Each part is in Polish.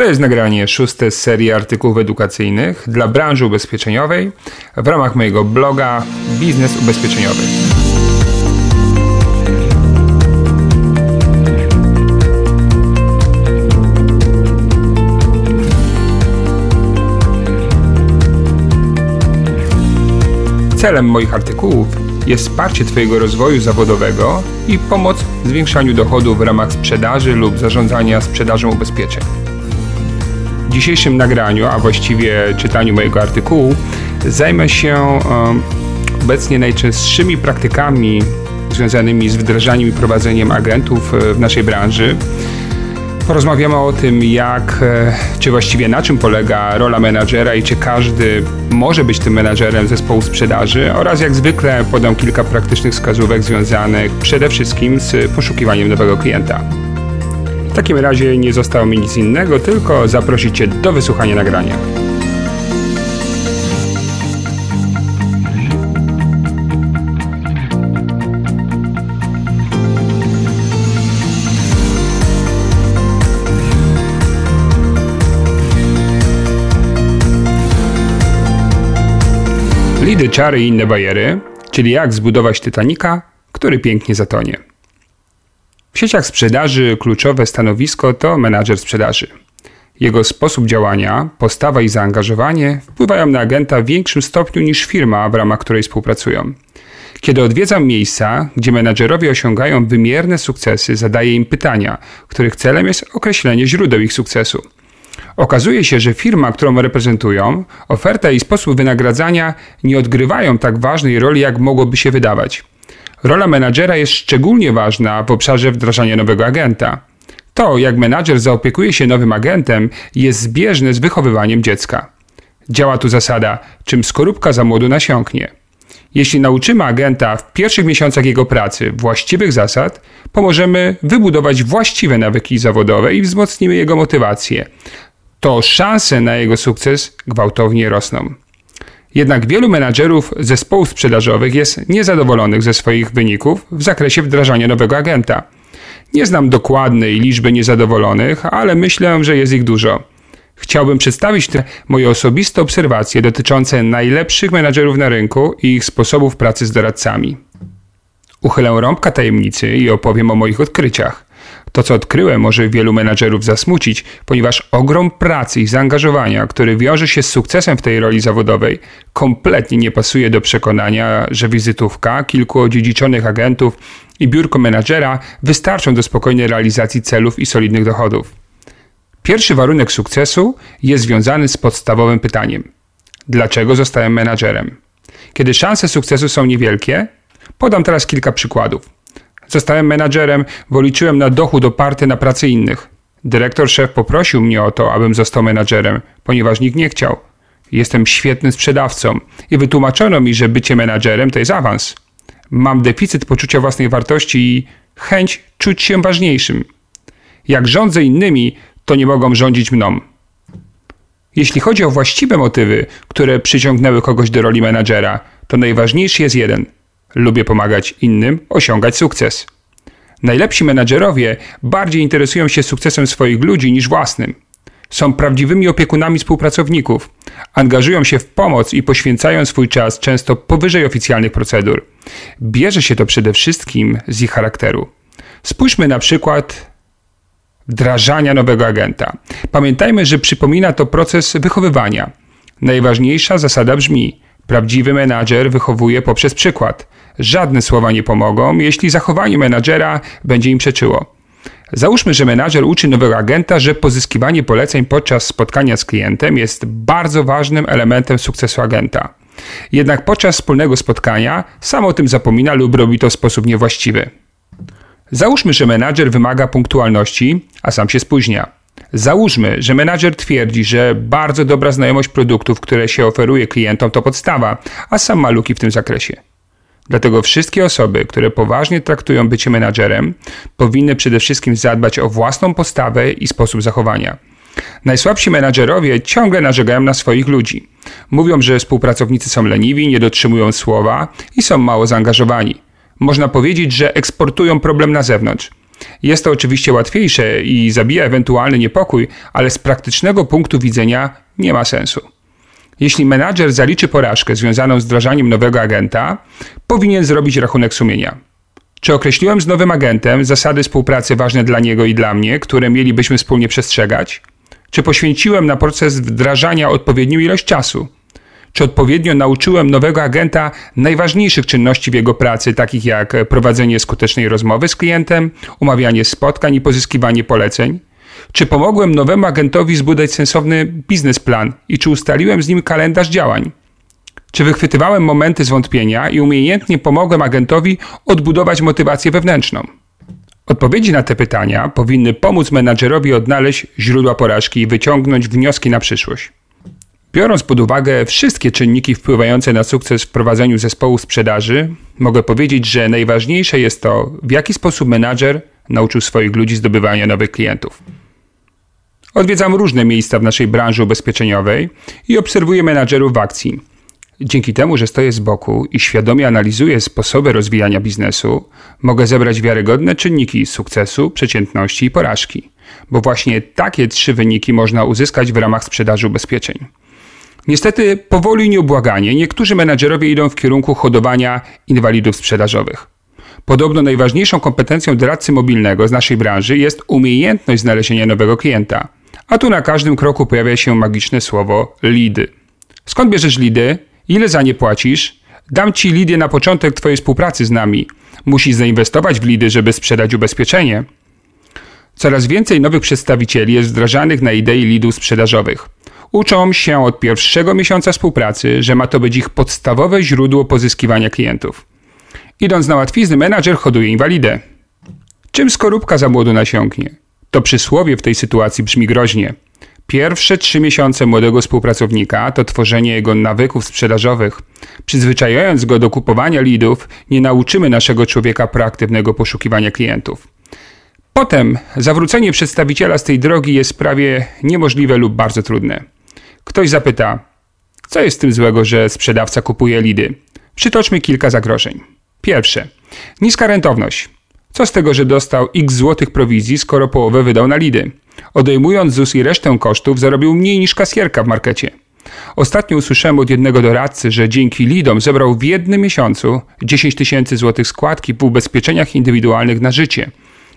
To jest nagranie szóste z serii artykułów edukacyjnych dla branży ubezpieczeniowej w ramach mojego bloga Biznes Ubezpieczeniowy. Celem moich artykułów jest wsparcie Twojego rozwoju zawodowego i pomoc w zwiększaniu dochodów w ramach sprzedaży lub zarządzania sprzedażą ubezpieczeń. W dzisiejszym nagraniu, a właściwie czytaniu mojego artykułu, zajmę się obecnie najczęstszymi praktykami związanymi z wdrażaniem i prowadzeniem agentów e, w naszej branży. Porozmawiamy o tym, jak, e, czy właściwie na czym polega rola menadżera i czy każdy może być tym menadżerem zespołu sprzedaży oraz jak zwykle podam kilka praktycznych wskazówek związanych przede wszystkim z poszukiwaniem nowego klienta. W takim razie nie zostało mi nic innego, tylko zaprosić Cię do wysłuchania nagrania. Lidy, czary i inne bajery, czyli jak zbudować Titanika, który pięknie zatonie. W sieciach sprzedaży kluczowe stanowisko to menadżer sprzedaży. Jego sposób działania, postawa i zaangażowanie wpływają na agenta w większym stopniu niż firma, w ramach której współpracują. Kiedy odwiedzam miejsca, gdzie menadżerowie osiągają wymierne sukcesy, zadaję im pytania, których celem jest określenie źródeł ich sukcesu. Okazuje się, że firma, którą reprezentują, oferta i sposób wynagradzania nie odgrywają tak ważnej roli, jak mogłoby się wydawać. Rola menadżera jest szczególnie ważna w obszarze wdrażania nowego agenta. To, jak menadżer zaopiekuje się nowym agentem, jest zbieżne z wychowywaniem dziecka. Działa tu zasada, czym skorupka za młodu nasiąknie. Jeśli nauczymy agenta w pierwszych miesiącach jego pracy właściwych zasad, pomożemy wybudować właściwe nawyki zawodowe i wzmocnimy jego motywację. To szanse na jego sukces gwałtownie rosną. Jednak wielu menadżerów zespołów sprzedażowych jest niezadowolonych ze swoich wyników w zakresie wdrażania nowego agenta. Nie znam dokładnej liczby niezadowolonych, ale myślę, że jest ich dużo. Chciałbym przedstawić te moje osobiste obserwacje dotyczące najlepszych menadżerów na rynku i ich sposobów pracy z doradcami. Uchylę rąbka tajemnicy i opowiem o moich odkryciach. To, co odkryłem, może wielu menadżerów zasmucić, ponieważ ogrom pracy i zaangażowania, który wiąże się z sukcesem w tej roli zawodowej, kompletnie nie pasuje do przekonania, że wizytówka, kilku odziedziczonych agentów i biurko menadżera wystarczą do spokojnej realizacji celów i solidnych dochodów. Pierwszy warunek sukcesu jest związany z podstawowym pytaniem: dlaczego zostałem menadżerem? Kiedy szanse sukcesu są niewielkie, podam teraz kilka przykładów. Zostałem menadżerem, bo liczyłem na dochód oparty na pracy innych. Dyrektor szef poprosił mnie o to, abym został menadżerem, ponieważ nikt nie chciał. Jestem świetnym sprzedawcą i wytłumaczono mi, że bycie menadżerem to jest awans. Mam deficyt poczucia własnej wartości i chęć czuć się ważniejszym. Jak rządzę innymi, to nie mogą rządzić mną. Jeśli chodzi o właściwe motywy, które przyciągnęły kogoś do roli menadżera, to najważniejszy jest jeden – Lubię pomagać innym osiągać sukces. Najlepsi menadżerowie bardziej interesują się sukcesem swoich ludzi niż własnym. Są prawdziwymi opiekunami współpracowników, angażują się w pomoc i poświęcają swój czas często powyżej oficjalnych procedur. Bierze się to przede wszystkim z ich charakteru. Spójrzmy na przykład wdrażania nowego agenta. Pamiętajmy, że przypomina to proces wychowywania. Najważniejsza zasada brzmi: prawdziwy menadżer wychowuje poprzez przykład. Żadne słowa nie pomogą, jeśli zachowanie menadżera będzie im przeczyło. Załóżmy, że menadżer uczy nowego agenta, że pozyskiwanie poleceń podczas spotkania z klientem jest bardzo ważnym elementem sukcesu agenta. Jednak podczas wspólnego spotkania sam o tym zapomina lub robi to w sposób niewłaściwy. Załóżmy, że menadżer wymaga punktualności, a sam się spóźnia. Załóżmy, że menadżer twierdzi, że bardzo dobra znajomość produktów, które się oferuje klientom, to podstawa, a sam ma luki w tym zakresie. Dlatego wszystkie osoby, które poważnie traktują bycie menadżerem, powinny przede wszystkim zadbać o własną postawę i sposób zachowania. Najsłabsi menadżerowie ciągle narzekają na swoich ludzi. Mówią, że współpracownicy są leniwi, nie dotrzymują słowa i są mało zaangażowani. Można powiedzieć, że eksportują problem na zewnątrz. Jest to oczywiście łatwiejsze i zabija ewentualny niepokój, ale z praktycznego punktu widzenia nie ma sensu. Jeśli menadżer zaliczy porażkę związaną z wdrażaniem nowego agenta, powinien zrobić rachunek sumienia. Czy określiłem z nowym agentem zasady współpracy ważne dla niego i dla mnie, które mielibyśmy wspólnie przestrzegać? Czy poświęciłem na proces wdrażania odpowiednią ilość czasu? Czy odpowiednio nauczyłem nowego agenta najważniejszych czynności w jego pracy, takich jak prowadzenie skutecznej rozmowy z klientem, umawianie spotkań i pozyskiwanie poleceń? Czy pomogłem nowemu agentowi zbudować sensowny biznesplan i czy ustaliłem z nim kalendarz działań? Czy wychwytywałem momenty zwątpienia i umiejętnie pomogłem agentowi odbudować motywację wewnętrzną? Odpowiedzi na te pytania powinny pomóc menadżerowi odnaleźć źródła porażki i wyciągnąć wnioski na przyszłość. Biorąc pod uwagę wszystkie czynniki wpływające na sukces w prowadzeniu zespołu sprzedaży, mogę powiedzieć, że najważniejsze jest to, w jaki sposób menadżer nauczył swoich ludzi zdobywania nowych klientów. Odwiedzam różne miejsca w naszej branży ubezpieczeniowej i obserwuję menadżerów akcji. Dzięki temu, że stoję z boku i świadomie analizuję sposoby rozwijania biznesu, mogę zebrać wiarygodne czynniki sukcesu, przeciętności i porażki, bo właśnie takie trzy wyniki można uzyskać w ramach sprzedaży ubezpieczeń. Niestety, powoli i nieubłaganie, niektórzy menadżerowie idą w kierunku hodowania inwalidów sprzedażowych. Podobno najważniejszą kompetencją doradcy mobilnego z naszej branży jest umiejętność znalezienia nowego klienta. A tu na każdym kroku pojawia się magiczne słowo lidy. Skąd bierzesz lidy? Ile za nie płacisz? Dam ci lidy na początek twojej współpracy z nami. Musisz zainwestować w lidy, żeby sprzedać ubezpieczenie. Coraz więcej nowych przedstawicieli jest wdrażanych na idei lidów sprzedażowych. Uczą się od pierwszego miesiąca współpracy, że ma to być ich podstawowe źródło pozyskiwania klientów. Idąc na łatwizny, menadżer hoduje inwalidę. Czym skorupka za młodu nasiąknie? To przysłowie w tej sytuacji brzmi groźnie. Pierwsze trzy miesiące młodego współpracownika to tworzenie jego nawyków sprzedażowych. Przyzwyczajając go do kupowania lidów, nie nauczymy naszego człowieka proaktywnego poszukiwania klientów. Potem zawrócenie przedstawiciela z tej drogi jest prawie niemożliwe lub bardzo trudne. Ktoś zapyta, co jest tym złego, że sprzedawca kupuje lidy? Przytoczmy kilka zagrożeń. Pierwsze. Niska rentowność. Co z tego, że dostał x złotych prowizji, skoro połowę wydał na lidy? Odejmując ZUS i resztę kosztów, zarobił mniej niż kasjerka w markecie. Ostatnio usłyszałem od jednego doradcy, że dzięki lidom zebrał w jednym miesiącu 10 tysięcy złotych składki w ubezpieczeniach indywidualnych na życie.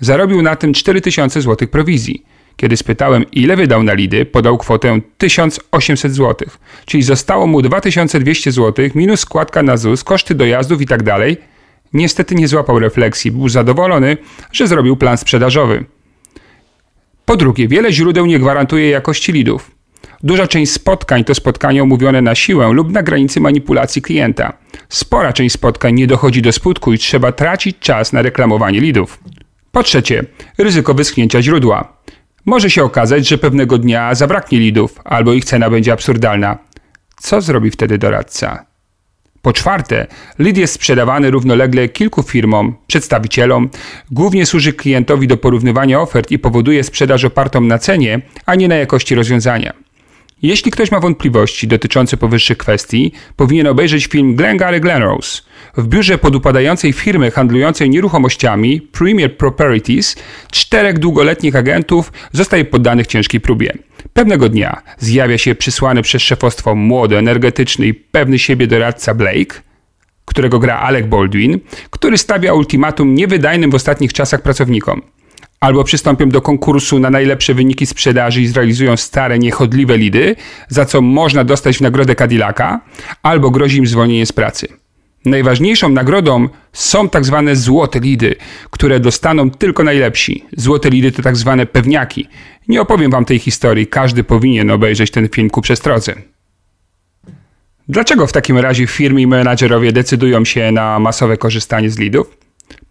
Zarobił na tym 4 tysiące złotych prowizji. Kiedy spytałem, ile wydał na lidy, podał kwotę 1800 zł, czyli zostało mu 2200 zł minus składka na ZUS, koszty dojazdów itd. Niestety nie złapał refleksji, był zadowolony, że zrobił plan sprzedażowy. Po drugie, wiele źródeł nie gwarantuje jakości lidów. Duża część spotkań to spotkania umówione na siłę lub na granicy manipulacji klienta. Spora część spotkań nie dochodzi do skutku i trzeba tracić czas na reklamowanie lidów. Po trzecie, ryzyko wyschnięcia źródła. Może się okazać, że pewnego dnia zabraknie lidów, albo ich cena będzie absurdalna. Co zrobi wtedy doradca? Po czwarte, lead jest sprzedawany równolegle kilku firmom, przedstawicielom, głównie służy klientowi do porównywania ofert i powoduje sprzedaż opartą na cenie, a nie na jakości rozwiązania. Jeśli ktoś ma wątpliwości dotyczące powyższych kwestii, powinien obejrzeć film Glengarry Glenrose. W biurze podupadającej firmy handlującej nieruchomościami Premier Properties czterech długoletnich agentów zostaje poddanych ciężkiej próbie. Pewnego dnia zjawia się przysłany przez szefostwo młody, energetyczny i pewny siebie doradca Blake, którego gra Alec Baldwin, który stawia ultimatum niewydajnym w ostatnich czasach pracownikom – albo przystąpią do konkursu na najlepsze wyniki sprzedaży i zrealizują stare, niechodliwe lidy, za co można dostać w nagrodę Cadillaca, albo grozi im zwolnienie z pracy. Najważniejszą nagrodą są tak zwane złote lidy, które dostaną tylko najlepsi. Złote lidy to tak zwane pewniaki. Nie opowiem wam tej historii, każdy powinien obejrzeć ten film ku przestrodze. Dlaczego w takim razie firmy i menadżerowie decydują się na masowe korzystanie z lidów?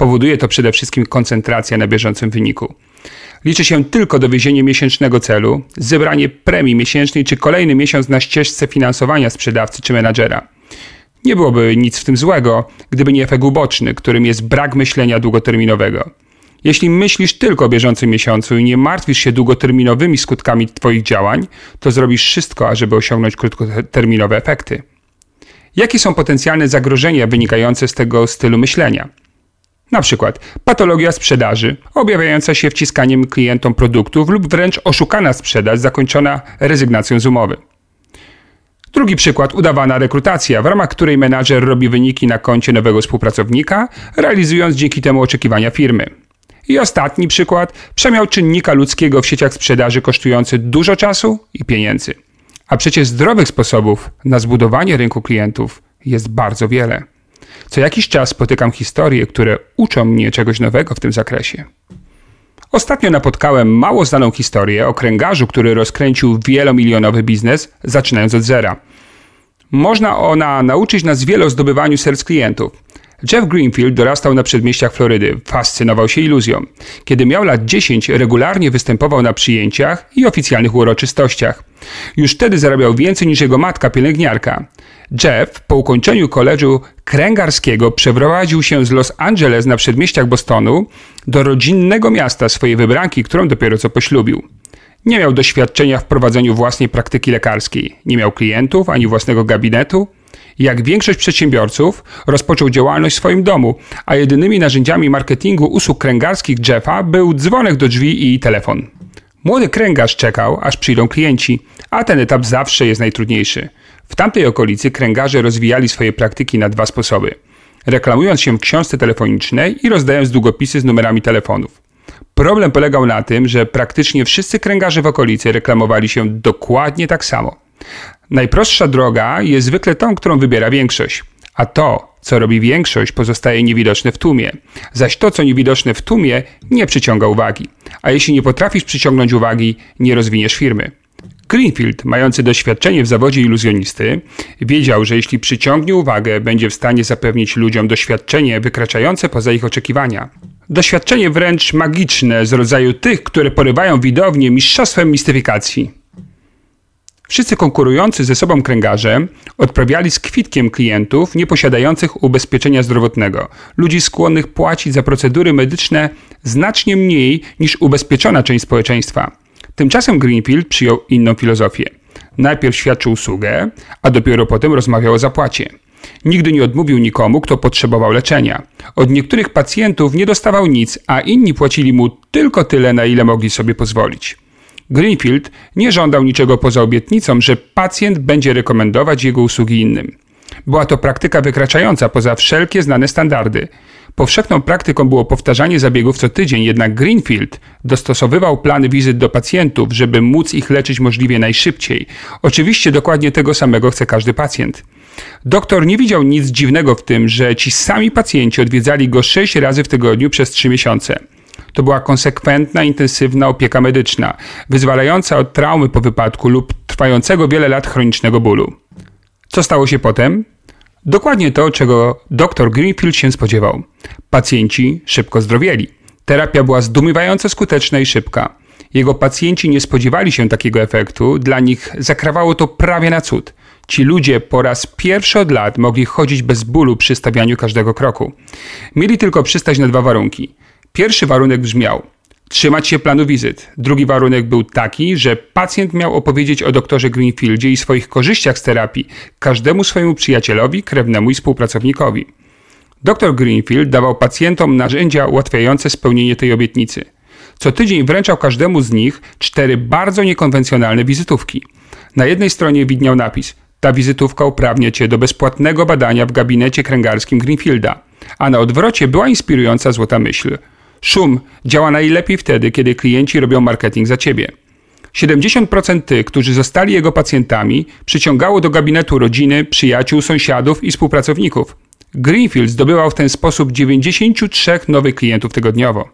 Powoduje to przede wszystkim koncentracja na bieżącym wyniku. Liczy się tylko dowiezienie miesięcznego celu, zebranie premii miesięcznej czy kolejny miesiąc na ścieżce finansowania sprzedawcy czy menadżera. Nie byłoby nic w tym złego, gdyby nie efekt uboczny, którym jest brak myślenia długoterminowego. Jeśli myślisz tylko o bieżącym miesiącu i nie martwisz się długoterminowymi skutkami Twoich działań, to zrobisz wszystko, ażeby osiągnąć krótkoterminowe efekty. Jakie są potencjalne zagrożenia wynikające z tego stylu myślenia? Na przykład patologia sprzedaży, objawiająca się wciskaniem klientom produktów lub wręcz oszukana sprzedaż zakończona rezygnacją z umowy. Drugi przykład, udawana rekrutacja, w ramach której menadżer robi wyniki na koncie nowego współpracownika, realizując dzięki temu oczekiwania firmy. I ostatni przykład, przemiał czynnika ludzkiego w sieciach sprzedaży kosztujący dużo czasu i pieniędzy. A przecież zdrowych sposobów na zbudowanie rynku klientów jest bardzo wiele. Co jakiś czas spotykam historie, które uczą mnie czegoś nowego w tym zakresie. Ostatnio napotkałem mało znaną historię o kręgarzu, który rozkręcił wielomilionowy biznes, zaczynając od zera. Można ona nauczyć nas wiele o zdobywaniu serc klientów. Jeff Greenfield dorastał na przedmieściach Florydy, fascynował się iluzją. Kiedy miał lat 10, regularnie występował na przyjęciach i oficjalnych uroczystościach. Już wtedy zarabiał więcej niż jego matka pielęgniarka. Jeff po ukończeniu koledżu kręgarskiego przeprowadził się z Los Angeles na przedmieściach Bostonu do rodzinnego miasta swojej wybranki, którą dopiero co poślubił. Nie miał doświadczenia w prowadzeniu własnej praktyki lekarskiej, nie miał klientów ani własnego gabinetu. Jak większość przedsiębiorców, rozpoczął działalność w swoim domu, a jedynymi narzędziami marketingu usług kręgarskich Jeffa był dzwonek do drzwi i telefon. Młody kręgarz czekał, aż przyjdą klienci, a ten etap zawsze jest najtrudniejszy. W tamtej okolicy kręgarze rozwijali swoje praktyki na dwa sposoby. Reklamując się w książce telefonicznej i rozdając długopisy z numerami telefonów. Problem polegał na tym, że praktycznie wszyscy kręgarze w okolicy reklamowali się dokładnie tak samo. Najprostsza droga jest zwykle tą, którą wybiera większość. A to, co robi większość, pozostaje niewidoczne w tłumie. Zaś to, co niewidoczne w tłumie, nie przyciąga uwagi. A jeśli nie potrafisz przyciągnąć uwagi, nie rozwiniesz firmy. Greenfield, mający doświadczenie w zawodzie iluzjonisty, wiedział, że jeśli przyciągnie uwagę, będzie w stanie zapewnić ludziom doświadczenie wykraczające poza ich oczekiwania. Doświadczenie wręcz magiczne z rodzaju tych, które porywają widownię mistrzostwem mistyfikacji. Wszyscy konkurujący ze sobą kręgarze odprawiali z kwitkiem klientów nieposiadających ubezpieczenia zdrowotnego, ludzi skłonnych płacić za procedury medyczne znacznie mniej niż ubezpieczona część społeczeństwa. Tymczasem Greenfield przyjął inną filozofię. Najpierw świadczył usługę, a dopiero potem rozmawiał o zapłacie. Nigdy nie odmówił nikomu, kto potrzebował leczenia. Od niektórych pacjentów nie dostawał nic, a inni płacili mu tylko tyle, na ile mogli sobie pozwolić. Greenfield nie żądał niczego poza obietnicą, że pacjent będzie rekomendować jego usługi innym. Była to praktyka wykraczająca poza wszelkie znane standardy. Powszechną praktyką było powtarzanie zabiegów co tydzień, jednak Greenfield dostosowywał plany wizyt do pacjentów, żeby móc ich leczyć możliwie najszybciej. Oczywiście dokładnie tego samego chce każdy pacjent. Doktor nie widział nic dziwnego w tym, że ci sami pacjenci odwiedzali go sześć razy w tygodniu przez trzy miesiące. To była konsekwentna, intensywna opieka medyczna, wyzwalająca od traumy po wypadku lub trwającego wiele lat chronicznego bólu. Co stało się potem? Dokładnie to, czego dr Greenfield się spodziewał. Pacjenci szybko zdrowieli. Terapia była zdumiewająco skuteczna i szybka. Jego pacjenci nie spodziewali się takiego efektu, dla nich zakrawało to prawie na cud. Ci ludzie po raz pierwszy od lat mogli chodzić bez bólu przy stawianiu każdego kroku. Mieli tylko przystać na dwa warunki. Pierwszy warunek brzmiał: trzymać się planu wizyt. Drugi warunek był taki, że pacjent miał opowiedzieć o doktorze Greenfieldzie i swoich korzyściach z terapii każdemu swojemu przyjacielowi, krewnemu i współpracownikowi. Dr Greenfield dawał pacjentom narzędzia ułatwiające spełnienie tej obietnicy. Co tydzień wręczał każdemu z nich cztery bardzo niekonwencjonalne wizytówki. Na jednej stronie widniał napis: Ta wizytówka uprawnia cię do bezpłatnego badania w gabinecie kręgarskim Greenfielda. A na odwrocie była inspirująca złota myśl: Szum działa najlepiej wtedy, kiedy klienci robią marketing za ciebie. 70% tych, którzy zostali jego pacjentami, przyciągało do gabinetu rodziny, przyjaciół, sąsiadów i współpracowników. Greenfield zdobywał w ten sposób 93 nowych klientów tygodniowo.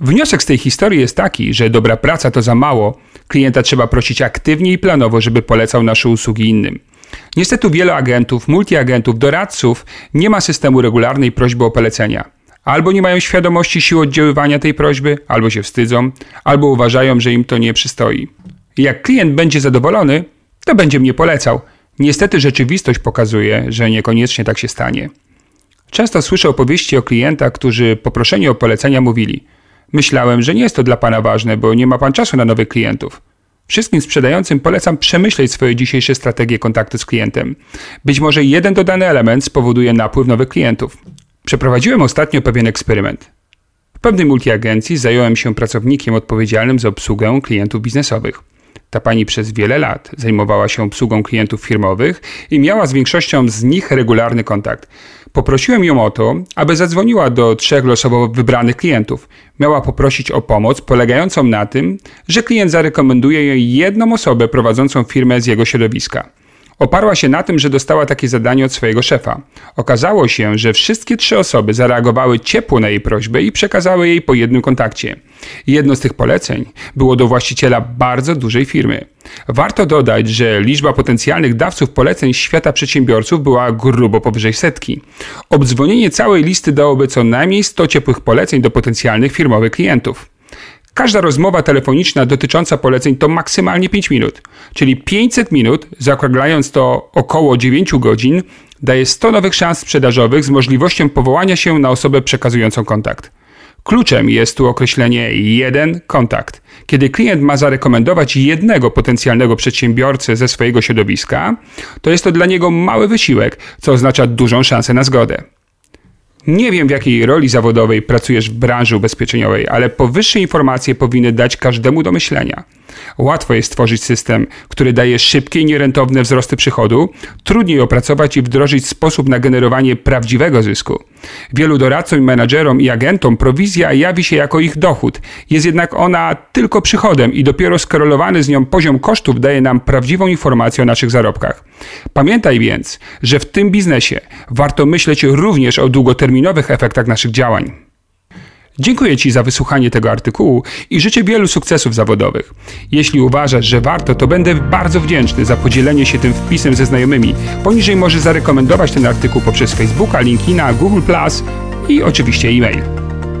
Wniosek z tej historii jest taki, że dobra praca to za mało. Klienta trzeba prosić aktywnie i planowo, żeby polecał nasze usługi innym. Niestety wielu agentów, multiagentów, doradców nie ma systemu regularnej prośby o polecenia. Albo nie mają świadomości siły oddziaływania tej prośby, albo się wstydzą, albo uważają, że im to nie przystoi. Jak klient będzie zadowolony, to będzie mnie polecał. Niestety rzeczywistość pokazuje, że niekoniecznie tak się stanie. Często słyszę opowieści o klientach, którzy poproszeni o polecenia mówili: Myślałem, że nie jest to dla pana ważne, bo nie ma pan czasu na nowych klientów. Wszystkim sprzedającym polecam przemyśleć swoje dzisiejsze strategie kontaktu z klientem. Być może jeden dodany element spowoduje napływ nowych klientów. Przeprowadziłem ostatnio pewien eksperyment. W pewnej multiagencji zająłem się pracownikiem odpowiedzialnym za obsługę klientów biznesowych. Ta pani przez wiele lat zajmowała się obsługą klientów firmowych i miała z większością z nich regularny kontakt. Poprosiłem ją o to, aby zadzwoniła do trzech losowo wybranych klientów. Miała poprosić o pomoc polegającą na tym, że klient zarekomenduje jej jedną osobę prowadzącą firmę z jego środowiska. Oparła się na tym, że dostała takie zadanie od swojego szefa. Okazało się, że wszystkie trzy osoby zareagowały ciepło na jej prośbę i przekazały jej po jednym kontakcie. Jedno z tych poleceń było do właściciela bardzo dużej firmy. Warto dodać, że liczba potencjalnych dawców poleceń świata przedsiębiorców była grubo powyżej setki. Obdzwonienie całej listy dałoby co najmniej 100 ciepłych poleceń do potencjalnych firmowych klientów. Każda rozmowa telefoniczna dotycząca poleceń to maksymalnie 5 minut, czyli 500 minut, zaokrąglając to około 9 godzin, daje 100 nowych szans sprzedażowych z możliwością powołania się na osobę przekazującą kontakt. Kluczem jest tu określenie jeden kontakt. Kiedy klient ma zarekomendować jednego potencjalnego przedsiębiorcę ze swojego środowiska, to jest to dla niego mały wysiłek, co oznacza dużą szansę na zgodę. Nie wiem, w jakiej roli zawodowej pracujesz w branży ubezpieczeniowej, ale powyższe informacje powinny dać każdemu do myślenia. Łatwo jest stworzyć system, który daje szybkie i nierentowne wzrosty przychodu, trudniej opracować i wdrożyć sposób na generowanie prawdziwego zysku. Wielu doradcom, menadżerom i agentom prowizja jawi się jako ich dochód, jest jednak ona tylko przychodem i dopiero skorelowany z nią poziom kosztów daje nam prawdziwą informację o naszych zarobkach. Pamiętaj więc, że w tym biznesie warto myśleć również o długoterminowych efektach naszych działań. Dziękuję Ci za wysłuchanie tego artykułu i życzę wielu sukcesów zawodowych. Jeśli uważasz, że warto, to będę bardzo wdzięczny za podzielenie się tym wpisem ze znajomymi. Poniżej możesz zarekomendować ten artykuł poprzez Facebooka, LinkedIna, Google+, i oczywiście e-mail.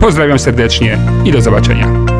Pozdrawiam serdecznie i do zobaczenia.